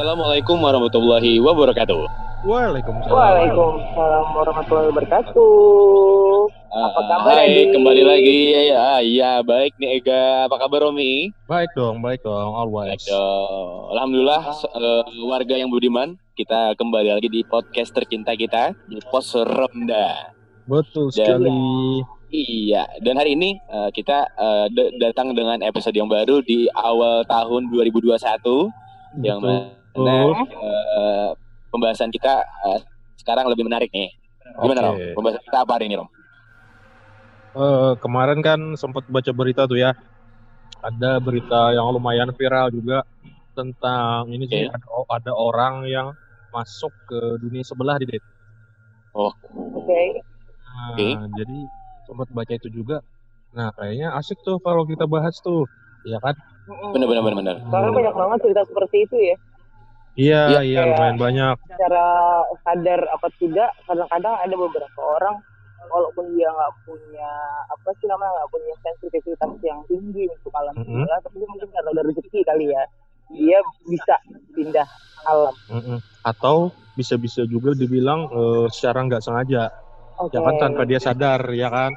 Assalamualaikum warahmatullahi wabarakatuh. Waalaikumsalam. Waalaikumsalam warahmatullahi wabarakatuh. Apa kabar, Hai, Adi? kembali lagi. Ya, ya, ya, baik nih Ega. Apa kabar Romi? Baik dong, baik dong, always. Baik dong. Alhamdulillah eh, warga yang budiman, kita kembali lagi di podcast tercinta kita di Pos Ronda. Betul Dan- sekali. Iya, dan hari ini eh, kita d- datang dengan episode yang baru di awal tahun 2021 yang Betul. mana eh, pembahasan kita eh, sekarang lebih menarik nih. Gimana Rom? Oke. Pembahasan kita apa hari ini Rom? Eh, kemarin kan sempat baca berita tuh ya. Ada berita yang lumayan viral juga tentang ini sih Oke. ada, ada orang yang masuk ke dunia sebelah di Det. Oh, Oke. Nah, Oke. jadi sempat baca itu juga. Nah, kayaknya asik tuh kalau kita bahas tuh. Ya kan? bener bener bener bener. Soalnya banyak banget cerita seperti itu ya. Iya, Iya, iya kayak- lumayan banyak. Secara sadar apa tidak, kadang-kadang ada beberapa orang walaupun dia nggak punya apa sih namanya nggak punya sensitivitas yang tinggi untuk alam Mhm. sebelah, tapi dia mungkin karena ada rezeki kali ya, dia bisa pindah alam. Mm-mm. Atau bisa-bisa juga dibilang eh, secara nggak sengaja. Oke. Ya kan tanpa dia sadar, ya kan?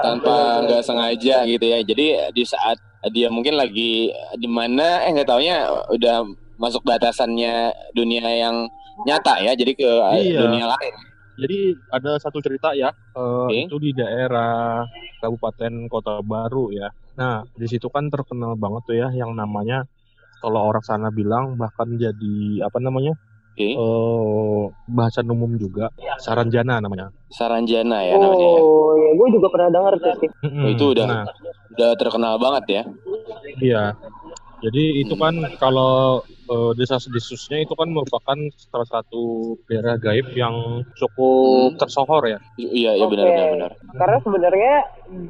Tanpa nggak sengaja gitu ya. Jadi di saat dia mungkin lagi di mana eh nggak taunya udah masuk batasannya dunia yang nyata ya. Jadi ke Iya. dunia lain. Jadi ada satu cerita ya, eh, Oke. itu di daerah Kabupaten Kota Baru ya. Nah, di situ kan terkenal banget tuh ya yang namanya kalau orang sana bilang bahkan jadi apa namanya? Oke. eh bahasan umum juga, Saranjana namanya. Saranjana ya namanya. ya. Oh, ya gue juga pernah dengar tuh sih. Oh, itu udah- Nah, Udah terkenal banget ya. iya. Jadi itu kan kalau eh, desas-desusnya itu kan merupakan salah satu daerah gaib yang cukup Hmm. tersohor ya. Iya iya benar Oke. benar benar. Karena sebenarnya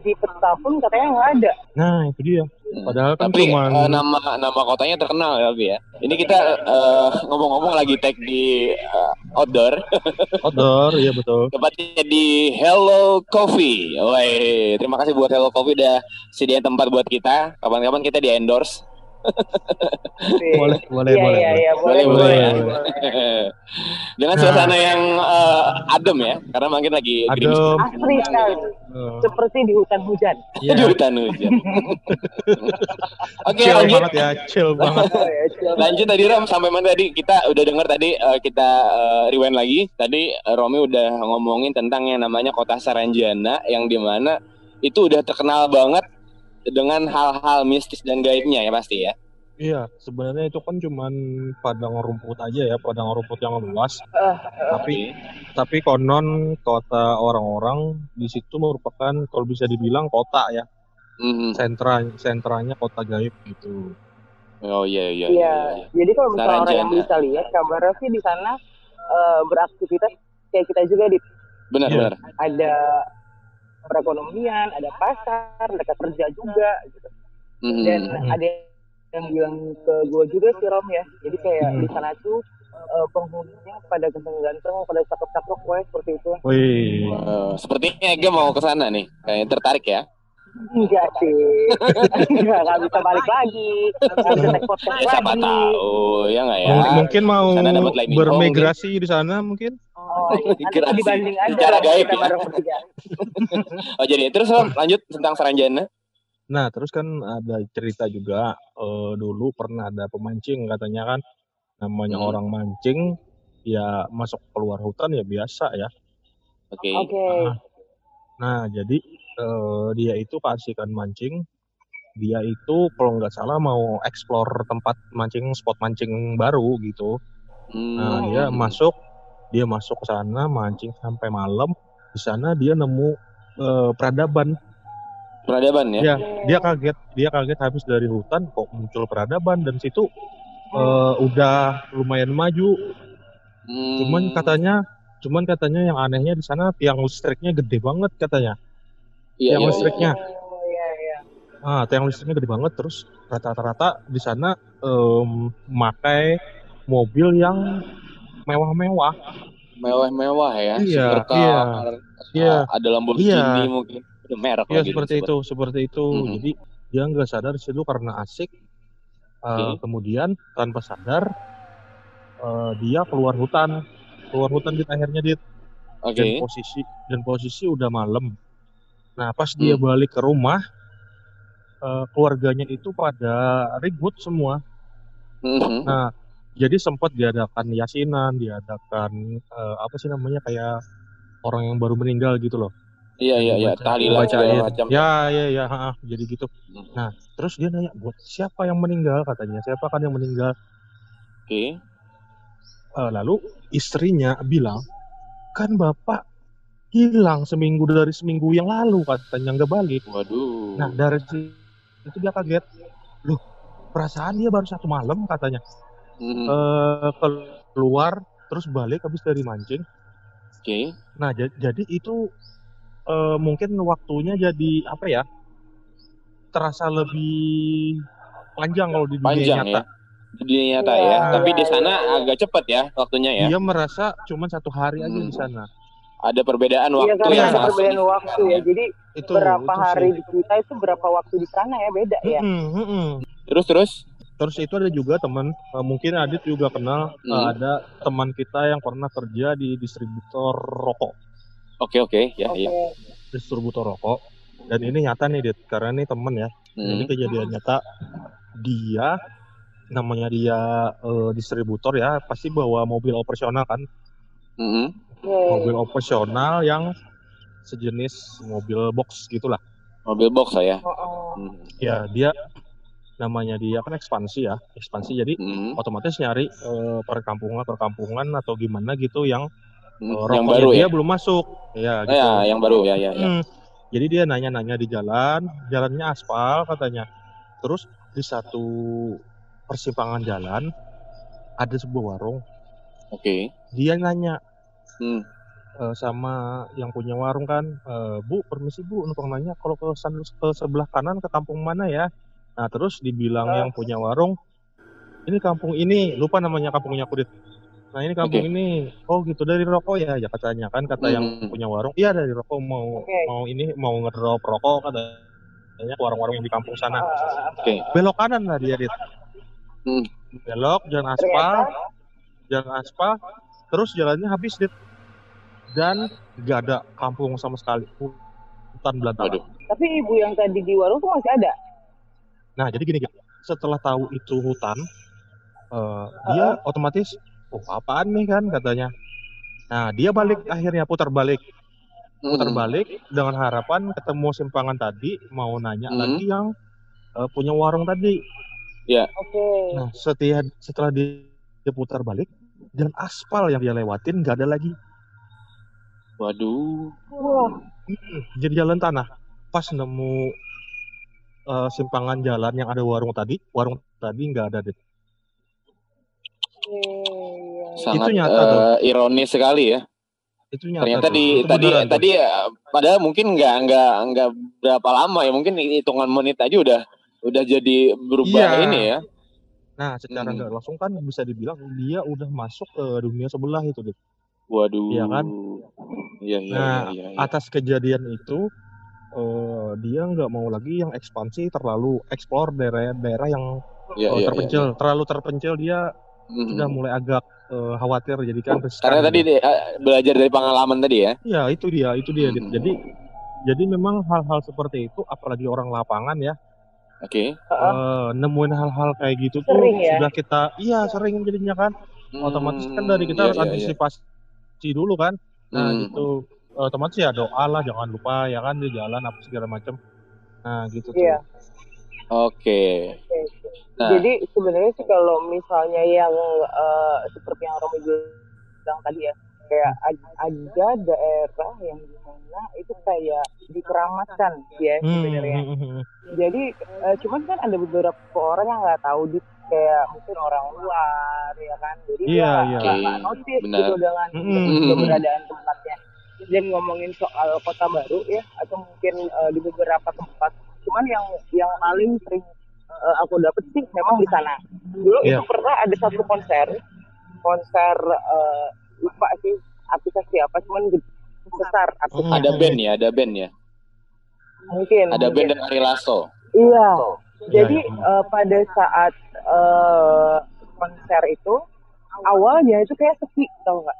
di peta pun katanya nggak ada. Nah, itu dia. Padahal kan Tapi cuman eh, nama nama kotanya terkenal ya, Bi ya. Ini kita eh, ngomong-ngomong lagi tag di eh, outdoor, outdoor, iya betul. tepatnya di Hello Coffee. Woi, terima kasih buat Hello Coffee udah sediain tempat buat kita. Kapan-kapan kita di endorse. Boleh, boleh, Iya, boleh. iya, boleh. iya, boleh, Boleh, boleh. boleh, boleh. Dengan Nah. suasana yang eh, adem ya, karena mungkin lagi Adem. Asri sekali, Eh, seperti di hutan hujan. iya. di hutan hujan. Oke chill lanjut. banget ya, chill banget. Oh, ya, siap. Lanjut tadi Rom sampai mana tadi kita udah dengar tadi eh, kita eh, rewind lagi. Tadi Romi udah ngomongin tentang yang namanya kota Saranjana yang di mana itu udah terkenal banget dengan hal-hal mistis dan gaibnya ya pasti ya. Iya, sebenarnya itu kan cuman padang rumput aja ya, padang rumput yang luas. Ah, Tapi tapi konon kota orang-orang di situ merupakan kalau bisa dibilang kota ya, Mhm. sentra sentranya kota gaib gitu. Oh iya iya. Iya, jadi kalau misalnya orang yang bisa lihat, kabarnya sih di sana eh, beraktivitas kayak kita juga di Benar Iya. benar. ada perekonomian, ada pasar, mereka kerja juga gitu. Mhm. Dan ada yang bilang ke gue juga sih Rom ya. Jadi kayak Mhm. di sana tuh eh, penghuninya pada ganteng-ganteng, pada cakep-cakep, gue seperti itu. Wih, Eh, sepertinya Ega mau ke sana nih. Kayak tertarik ya. Enggak sih, enggak, nggak bisa balik lagi, nggak bisa take podcast Ya, siapa lagi. tahu ya nggak ya. mung- mungkin mau bermigrasi di sana mungkin. Oh, Migrasi. dibanding aja Secara gaib ya. Oh jadi terus lanjut tentang Saranjana. Nah, terus kan ada cerita juga eh, dulu pernah ada pemancing katanya kan namanya Hmm. orang mancing ya masuk keluar hutan ya biasa ya. Oke. Oke, Nah, Nah, jadi eh, dia itu keasikan mancing. Dia itu kalau nggak salah mau explore tempat mancing, spot mancing baru gitu. Hmm. Nah, dia masuk, dia masuk ke sana mancing sampai malam. Di sana dia nemu eh, peradaban. peradaban ya. Ya, dia kaget, dia kaget habis dari hutan kok muncul peradaban dan situ eh, udah lumayan maju. Hmm. Cuman katanya, cuman katanya yang anehnya di sana tiang listriknya gede banget katanya. iya, yang iya, listriknya. Iya, iya. Ah, tiang listriknya gede banget terus rata-rata di sana em, memakai mobil yang mewah-mewah. mewah-mewah ya. Iya, Supercar, iya, iya. Ada Lamborghini Iya. mungkin. Udah merek Iya seperti itu, seperti itu. Mhm. Jadi dia nggak sadar situ karena asik Uh, kemudian tanpa sadar uh, dia keluar hutan, keluar hutan di akhirnya dia Oke. dan posisi dan posisi udah malam. Nah pas dia balik ke rumah, uh, keluarganya itu pada ribut semua. Mhm. Nah jadi sempat diadakan yasinan, diadakan uh, apa sih namanya kayak orang yang baru meninggal gitu loh. Iya iya iya, tahlilan macam. Ya ya ya, jadi gitu. Hmm. Nah terus dia nanya buat siapa yang meninggal katanya, siapa kan yang meninggal? Oke. Eh, lalu istrinya bilang kan bapak hilang seminggu dari seminggu yang lalu katanya nggak balik. Waduh. Nah dari itu dia kaget. Loh perasaan dia baru satu malam katanya. Mhm. Eh keluar terus balik habis dari mancing. Oke. Nah ja- jadi itu eh, mungkin waktunya jadi apa ya? Terasa lebih panjang kalau di dunia Panjang nyata. ya. Di dunia nyata ya. Tapi iya, di sana agak cepat ya waktunya ya. Dia merasa cuma satu hari aja Hmm. di sana. Ada perbedaan Iya waktu yang ada perbedaan waktu ya. Jadi Itu berapa itu hari sih. di kita itu berapa waktu di sana ya beda ya. Mm-mm, mm-mm. Terus terus. Terus itu ada juga teman, eh, mungkin Adit juga kenal, eh, Hmm. ada teman kita yang pernah kerja di distributor rokok, Oke oke ya Oke. ya. distributor rokok. Dan ini nyata nih Dit, karena ini temen ya. Ini Hmm. kejadian nyata. Dia, namanya dia eh, distributor ya, pasti bawa mobil operasional kan. Oke. mobil operasional yang sejenis mobil box gitulah. Mobil box lah ya. Oh, oh. Ya dia, namanya dia kan ekspansi ya, ekspansi. Jadi Mhm. otomatis nyari eh, perkampungan-perkampungan atau gimana gitu yang Mhm. Eh, Yang baru dia ya. belum masuk ya Oh, gitu. ya, yang baru ya ya ya. Hmm. Jadi dia nanya-nanya di jalan, jalannya aspal katanya. Terus di satu persimpangan jalan ada sebuah warung. Oke. Dia nanya Hmm. eh, sama yang punya warung kan, "Eh, Bu, permisi Bu, numpang nanya kalau ke, ke sebelah kanan ke kampung mana ya?" Nah, terus dibilang yang punya warung, "Ini kampung ini." Lupa namanya kampungnya Kudit. Nah, ini kampung Oke. ini. Oh, gitu dari rokok ya, ya katanya kan kata yang Hmm. punya warung. Iya, dari rokok mau Oke. mau ini mau ngedrop rokok katanya warung-warung yang di kampung sana. Oke. Belok kanan lah dia, Dit. Hmm. Belok jalan aspal, jalan aspal, terus jalannya habis, Dit. Dan gak ada kampung sama sekali. Hutan belantara. Tapi ibu yang tadi di warung tuh masih ada. Nah, jadi gini, setelah tahu itu hutan, eh, dia otomatis, oh apaan nih kan katanya. Nah, dia balik akhirnya putar balik, putar Mhm. balik dengan harapan ketemu simpangan tadi, mau nanya Mhm. lagi yang eh, punya warung tadi. Oke. Nah, setia, setelah dia, dia putar balik, jalan aspal yang dia lewatin nggak ada lagi. Waduh. Wah, Jadi jalan tanah. Pas nemu eh, simpangan jalan yang ada warung tadi, warung tadi nggak ada. Dit. oke, iya. Sangat nyata eh, tuh. ironis sekali ya. Itu nyata Ternyata tuh. di Itu tadi beneran tadi eh, padahal mungkin nggak nggak nggak berapa lama ya mungkin hitungan menit aja udah udah jadi berubah Iya. ini ya. Nah, secara Hmm. nggak langsung kan bisa dibilang dia udah masuk ke dunia sebelah itu, Dit. Waduh. Iya kan? Iya iya Nah, iya. iya. Atas kejadian itu, eh, dia nggak mau lagi yang ekspansi terlalu eksplor daerah-daerah yang Iya, eh, iya, terpencil, terlalu terpencil dia. Mhm. sudah mulai agak eh, khawatir jadi kan riskan Karena tadi dia, eh, belajar dari pengalaman tadi ya. Iya, itu dia, itu dia. Dit. Hmm. Jadi jadi memang hal-hal seperti itu apalagi orang lapangan ya, Oke. eh, nemuin hal-hal kayak gitu tuh ya? sudah kita iya sering jadinya kan. Otomatis kan dari kita Hmm, harus iya, iya, iya. antisipasi dulu kan. Nah, Hmm. gitu. Otomatis ya doa lah, jangan lupa ya kan di jalan apa segala macam. Nah, gitu tuh. Iya. Oke. Oke, oke. Nah. Jadi sebenarnya sih kalau misalnya yang eh, seperti yang Romi bilang tadi ya, kayak ad- ada daerah yang di mana itu kayak dikeramatkan ya Hmm, sebenarnya. hmm, hmm, hmm. Jadi eh, cuman kan ada beberapa orang yang nggak tahu di kayak mungkin orang luar ya kan. Jadi Iya, dia iya. nggak Oke, nggak notice benar. gitu dengan Mm-mm. keberadaan Dan ngomongin soal kota baru ya atau mungkin eh, di beberapa tempat. Cuman yang yang paling sering eh, aku dapet sih memang di sana. Dulu Iya. itu pernah ada satu konser, konser eh, lupa sih aplikasi apa, cuman besar artisnya. Ada band ya, ada band ya. Mungkin. Ada band mungkin. dan Ari Lasso. Iya. Jadi iya. eh, pada saat eh, konser itu awalnya itu kayak sepi tau nggak?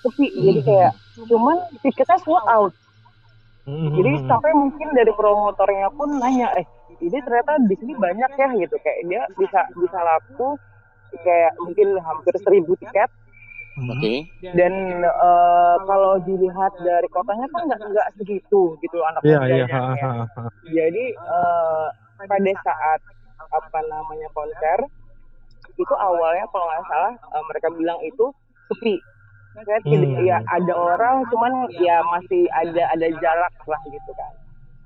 Sepi. Jadi kayak cuman tiketnya sold out. Hmm, Jadi hmm, hmm. sampai mungkin dari promotornya pun nanya, eh ini ternyata di sini banyak ya gitu kayak dia bisa bisa laku kayak mungkin hampir seribu tiket Hmm. Oke. dan eh, kalau dilihat dari kotanya kan nggak nggak segitu gitu anak Iya, mudanya iya, kayak. ha, ha. Jadi eh, pada saat apa namanya konser itu awalnya kalau nggak salah eh, mereka bilang itu sepi. Saya tidak Hmm. ya ada orang cuman ya masih ada ada jarak lah gitu kan.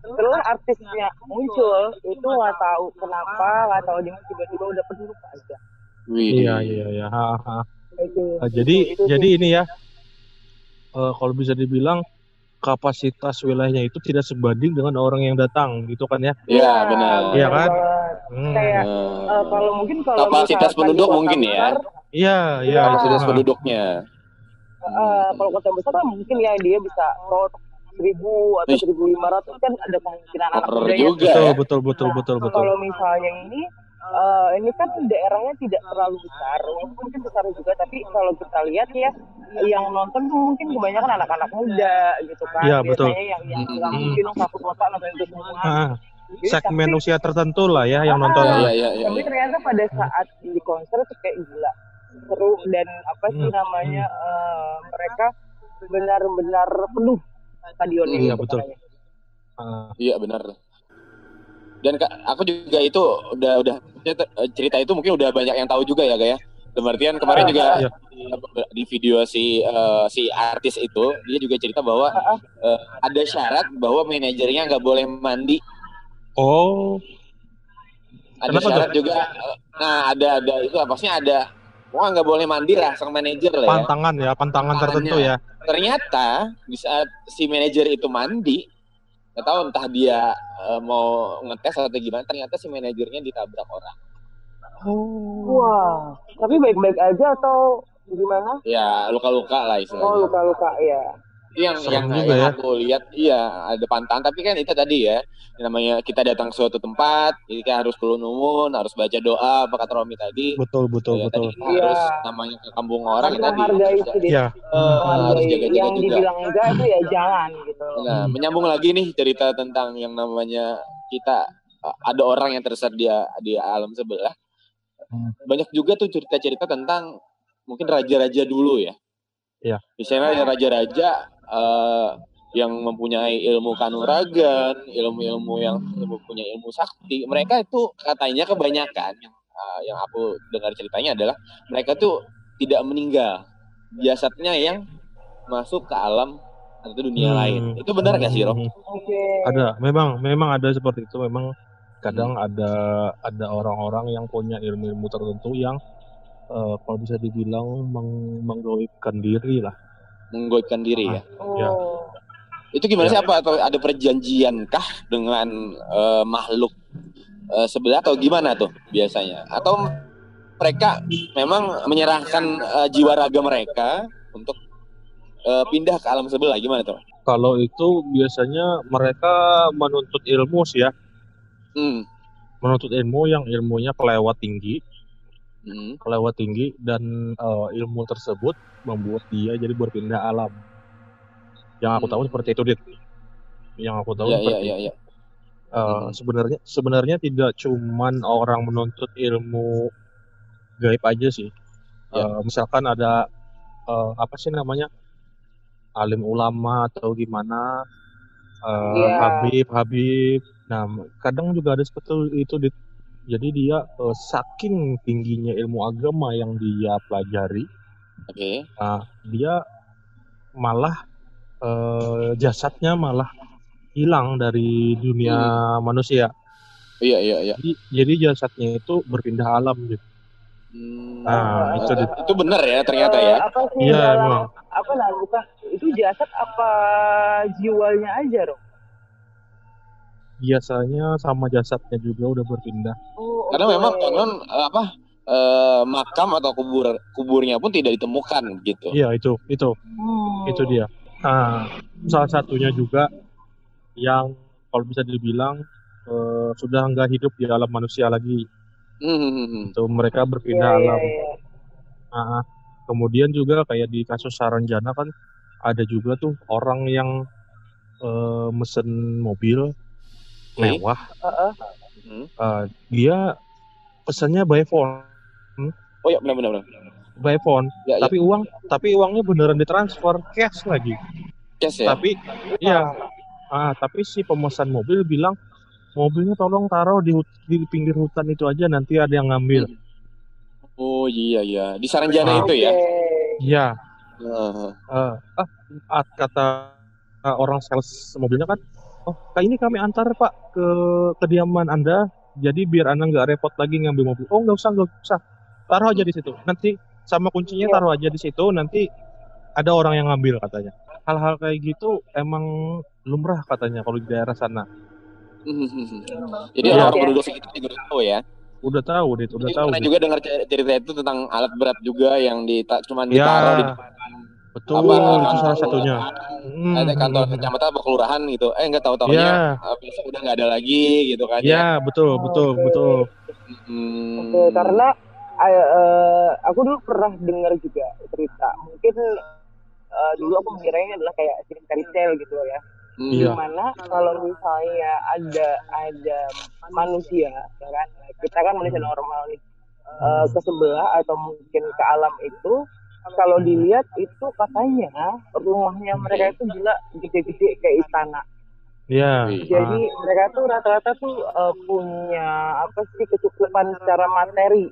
Setelah artisnya muncul itu nggak tahu kenapa nggak tahu dia tiba-tiba udah penuh aja. Iya, iya, iya. ha, ha. Itu. Nah, jadi itu jadi ini ya eh, kalau bisa dibilang kapasitas wilayahnya itu tidak sebanding dengan orang yang datang gitu kan ya. Iya, benar. Iya kan? Hmm. Kayak Eh, eh, kalau mungkin kalau Kapasitas penduduk mungkin ya. Iya, iya. Iya. kapasitas penduduknya. Eh, kalau kota besar kan mungkin ya dia bisa tot seribu atau seribu lima ratus kan ada kemungkinan anak mudanya. juga Betul, ya. betul, betul, Nah, betul, betul. Kalau misalnya ini eh, ini kan daerahnya tidak terlalu besar, walaupun mungkin besar juga, tapi kalau kita lihat ya yang nonton tuh mungkin kebanyakan anak-anak muda gitu kan. Iya, betul. Biasanya yang yang nggak Hmm. mungkin satu kota nonton itu semua. Ah, Jadi, segmen tapi- usia tertentu lah ya yang nonton. Ah, Iya, iya, iya. tapi iya. ternyata pada saat di konser tuh kayak gila seru dan apa sih Hmm, namanya eh, mereka benar-benar penuh stadionnya Iya, gitu betul. Ah, Iya benar. Dan Kak, aku juga itu udah udah cerita itu mungkin udah banyak yang tahu juga ya, Kak ya. Kemarin juga Iya. di, di video si eh, si artis itu dia juga cerita bahwa Ah, ah. eh, ada syarat bahwa manajernya nggak boleh mandi. Oh, Ada Kenapa syarat juga. eh, Nah ada ada itu maksudnya ada wah nggak boleh mandi lah sang manajer lah ya. pantangan ya, pantangan tertentu ya. Ternyata di saat si manajer itu mandi nggak tahu entah dia eh, mau ngetes atau gimana ternyata si manajernya ditabrak orang. Oh. Wah, tapi baik-baik aja atau gimana? Ya luka-luka lah Oh, istilahnya. luka-luka ya. Itu yang Serem yang, juga yang ya. aku lihat iya ada pantangan tapi kan itu tadi ya yang namanya kita datang ke suatu tempat jadi kan harus perlu numun harus baca doa apa kata Romi tadi Betul, betul, ya, betul. tadi kita harus Iya. namanya ke kampung orang Harus ya tadi Dit. Ya, harus Menghargai jaga-jaga yang juga dibilang enggak itu ya jangan gitu. Nah, Hmm. menyambung lagi nih cerita tentang yang namanya kita ada orang yang tersesat di di alam sebelah. Hmm. Banyak juga tuh cerita-cerita tentang mungkin raja-raja dulu ya. Iya. Misalnya raja-raja uh, yang mempunyai ilmu kanuragan, ilmu-ilmu yang mempunyai ilmu sakti, mereka itu katanya kebanyakan yang uh, yang aku dengar ceritanya adalah mereka tuh tidak meninggal. Jasadnya yang masuk ke alam atau dunia Hmm. lain. Itu benar gak sih, Rom? Hmm. Oke. Ada, memang memang ada seperti itu. Memang kadang ada ada orang-orang yang punya ilmu-ilmu tertentu yang eh, kalau bisa dibilang meng menggoibkan diri lah. Menggoibkan diri ya. Ya. Oh. Itu gimana Ya. sih apa atau ada perjanjian kah dengan eh, makhluk eh, sebelah atau gimana tuh biasanya? Atau mereka memang menyerahkan eh, jiwa raga mereka untuk eh, pindah ke alam sebelah gimana tuh? Kalau itu biasanya mereka menuntut ilmu sih ya, Hmm. menuntut ilmu yang ilmunya kelewat tinggi, Hmm. kelewat tinggi dan eh, ilmu tersebut membuat dia jadi berpindah alam. Yang aku Hmm. tahu seperti itu, Dit. Yang aku tahu Ya, ya, seperti ya, itu. ya. Eh, Hmm. sebenarnya sebenarnya tidak cuman orang menuntut ilmu gaib aja sih. Ya. Eh, misalkan ada eh, apa sih namanya alim ulama atau gimana eh, Iya. Habib Habib. Nah kadang juga ada seperti itu Dit. Jadi dia eh, saking tingginya ilmu agama yang dia pelajari, Oke. nah, dia malah eh, jasadnya malah hilang dari dunia manusia. Iya, iya, iya. Jadi, jadi jasadnya itu berpindah alam gitu. Hmm. Ah, itu itu benar ya ternyata Eh, ya. Apa sih Iya, dalam emang. apa lah bukan itu jasad apa jiwanya aja dong? Biasanya sama jasadnya juga udah berpindah. Oh, Karena oke. memang konon eh, apa eh, makam atau kubur kuburnya pun tidak ditemukan gitu. Iya itu, itu, Hmm. itu dia. Nah, salah satunya juga yang kalau bisa dibilang eh, sudah nggak hidup di alam manusia lagi. Hmm. Itu mereka berpindah iya, alam. iya. Ah, kemudian juga kayak di kasus Saranjana kan ada juga tuh orang yang eh, mesen mobil. Mewah. Heeh. Hmm. Eh, dia pesannya by phone, Oh ya benar-benar. by phone. Ya, ya. Tapi uang, tapi uangnya beneran ditransfer cash lagi. Cash ya. Tapi iya, ah, tapi si pemesan mobil bilang mobilnya tolong taruh di, di pinggir hutan itu aja nanti ada yang ngambil. Oh iya iya. Di Saranjana Ah. itu ya. Iya. Heeh. eh, ah, kata ah, orang sales mobilnya kan, oh kayak ini kami antar pak ke kediaman anda, jadi biar anda nggak repot lagi ngambil mobil. Oh nggak usah nggak usah, taruh aja di situ. Nanti sama kuncinya Iya. taruh aja di situ, nanti ada orang yang ngambil katanya. Hal-hal kayak gitu emang lumrah katanya kalau di daerah sana. Jadi Iya. orang penduduk sekitar juga udah tahu ya. Udah tahu, Dit, udah Jadi tahu. pernah juga dengar cer- cerita itu tentang alat berat juga yang di cuma Ya, ditaruh di betul, apa, itu kantor salah satunya. ada Hmm, kantor hmm, hmm. kecamatan atau kelurahan gitu. Eh nggak tahu tahunya Ya, besok udah nggak ada lagi gitu kan ya betul, betul, Oke. betul. Hmm. Oke, karena eh, eh, aku dulu pernah dengar juga cerita. Mungkin eh, dulu aku mengiranya adalah kayak cerita retail gitu loh ya. Hmm. Iya. Di mana kalau misalnya ada ada manusia, ya kan, kita kan manusia normal nih, eh, ke sebelah atau mungkin ke alam itu, kalau dilihat itu katanya rumahnya mereka itu gila gede-gede kayak istana. Ya, Wih. Jadi mereka tuh rata-rata tuh eh, punya apa sih kecukupan secara materi.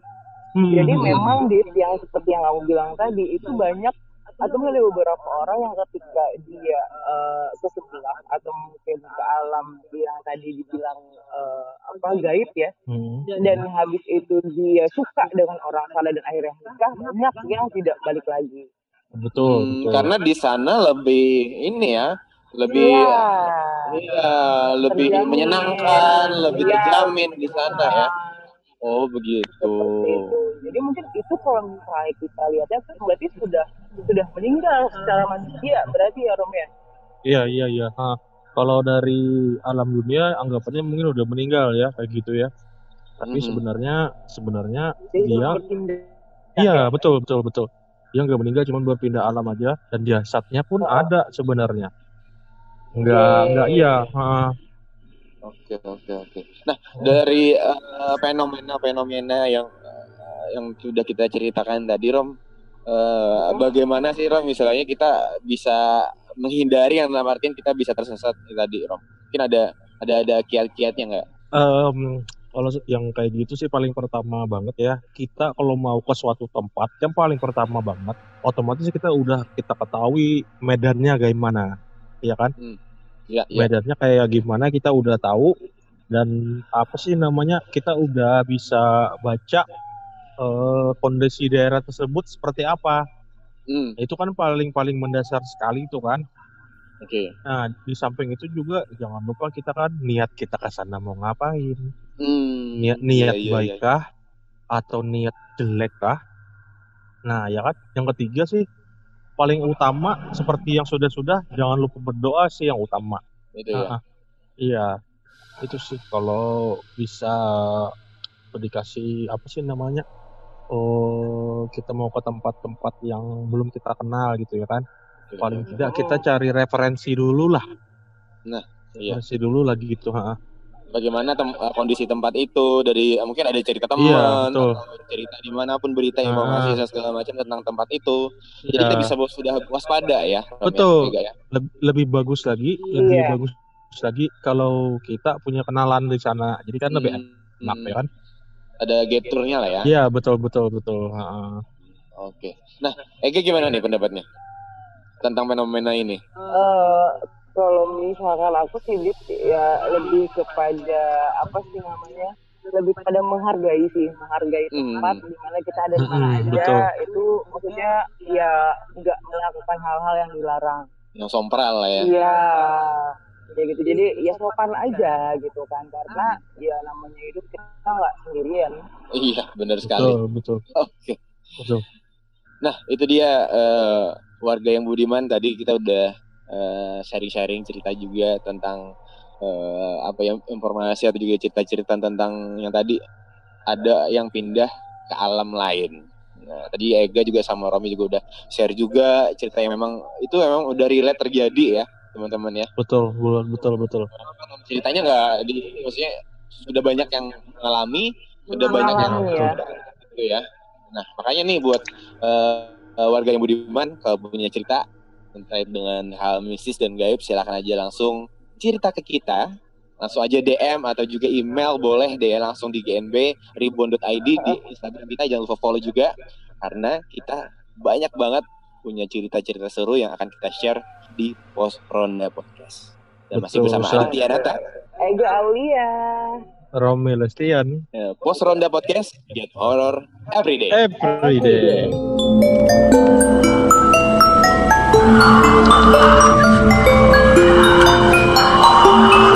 Hmm, Jadi memang di yang seperti yang kamu bilang tadi itu banyak atau mungkin ada beberapa orang yang ketika dia eh, ke sebelah atau mungkin ke alam yang tadi dibilang eh, apa gaib ya hmm. dan habis itu dia suka dengan orang sana dan akhirnya nikah banyak yang tidak balik lagi. betul, Hmm, betul. karena di sana lebih ini ya, lebih Iya. iya, lebih Terjamin. menyenangkan, lebih Iya. terjamin di sana ya. Oh begitu. Jadi mungkin itu kalau misalnya kita lihatnya kan berarti sudah sudah meninggal secara manusia berarti ya Rom ya. Iya, iya, iya. Kalau dari alam dunia anggapannya mungkin udah meninggal ya, kayak gitu ya. Tapi Mhm. sebenarnya sebenarnya Jadi dia iya, betul, betul, betul. Dia nggak meninggal cuma berpindah alam aja dan jasadnya pun Oh. ada sebenarnya. Nggak, Oke. nggak iya. Oke oke oke. Nah dari eh, fenomena-fenomena yang yang sudah kita ceritakan tadi Rom, eh, bagaimana sih Rom misalnya kita bisa menghindari yang dalam artian kita bisa tersesat tadi Rom? Mungkin ada ada ada kiat-kiatnya nggak? em, kalau yang kayak gitu sih paling pertama banget ya. Kita kalau mau ke suatu tempat yang paling pertama banget, otomatis kita udah kita ketahui medannya kayak mana, ya kan? Ya, ya. medannya kayak gimana kita udah tahu dan apa sih namanya kita udah bisa baca eh, kondisi daerah tersebut seperti apa? Hmm, itu kan paling paling mendasar sekali itu kan. Oke. nah di samping itu juga jangan lupa kita kan niat kita ke sana mau ngapain. Hmm, niat niat iya, baik iya. kah atau niat jelek kah nah ya kan? Yang ketiga sih paling utama seperti yang sudah-sudah jangan lupa berdoa sih yang utama. Itu ya. Iya, itu sih kalau bisa dikasih apa sih namanya? Oh, kita mau ke tempat-tempat yang belum kita kenal gitu ya kan? Oke, Paling oke, tidak kita cari referensi dulu lah, Iya. referensi dulu lagi gitu. ha. Bagaimana tem- eh, kondisi tempat itu dari eh, mungkin ada cerita teman, Iya, betul. cerita di mana pun berita Ah. informasi dan segala macam tentang tempat itu. Jadi Iya, kita bisa bos- sudah waspada ya. Ya, Betul. Ya. leb- lebih bagus lagi, lebih Iya. bagus lagi kalau kita punya kenalan di sana. Jadi kan lebih Hmm, enak ya kan? Ada geturnya lah ya. Iya, betul betul betul. ha. Oke. Nah, Ege gimana nih pendapatnya tentang fenomena ini? Eh, kalau misalkan aku sih ya lebih kepada apa sih namanya lebih kepada menghargai sih menghargai Hmm. tempat di mana kita ada di mana Hmm, aja betul. itu maksudnya ya nggak melakukan hal-hal yang dilarang Yang sompral lah ya. Iya ya gitu jadi ya sopan aja gitu kan karena ya namanya hidup kita nggak sendirian Iya, benar sekali. Betul betul Oke. betul. Nah, itu dia eh, warga yang budiman tadi kita udah eh, sharing-sharing cerita juga tentang uh, apa yang informasi atau juga cerita-cerita tentang yang tadi ada yang pindah ke alam lain. Nah, tadi Ega juga sama Romi juga udah share juga cerita yang memang itu memang udah relate terjadi ya, teman-teman ya. Betul, betul, betul. Ceritanya nggak di maksudnya sudah banyak yang mengalami, sudah banyak yang ya. gitu ya. Nah, makanya nih buat uh, warga yang budiman kalau punya cerita terkait dengan hal mistis dan gaib silahkan aja langsung cerita ke kita langsung aja DM atau juga email boleh deh langsung di GNB ribbon.id di Instagram kita jangan lupa follow juga karena kita banyak banget punya cerita-cerita seru yang akan kita share di Post Ronda Podcast. Dan Betul, masih bersama Aditya Nata. Ego Aulia. Romi Lestian. Ya, Post Ronda Podcast, Get Horror Everyday. Every Day. Every day.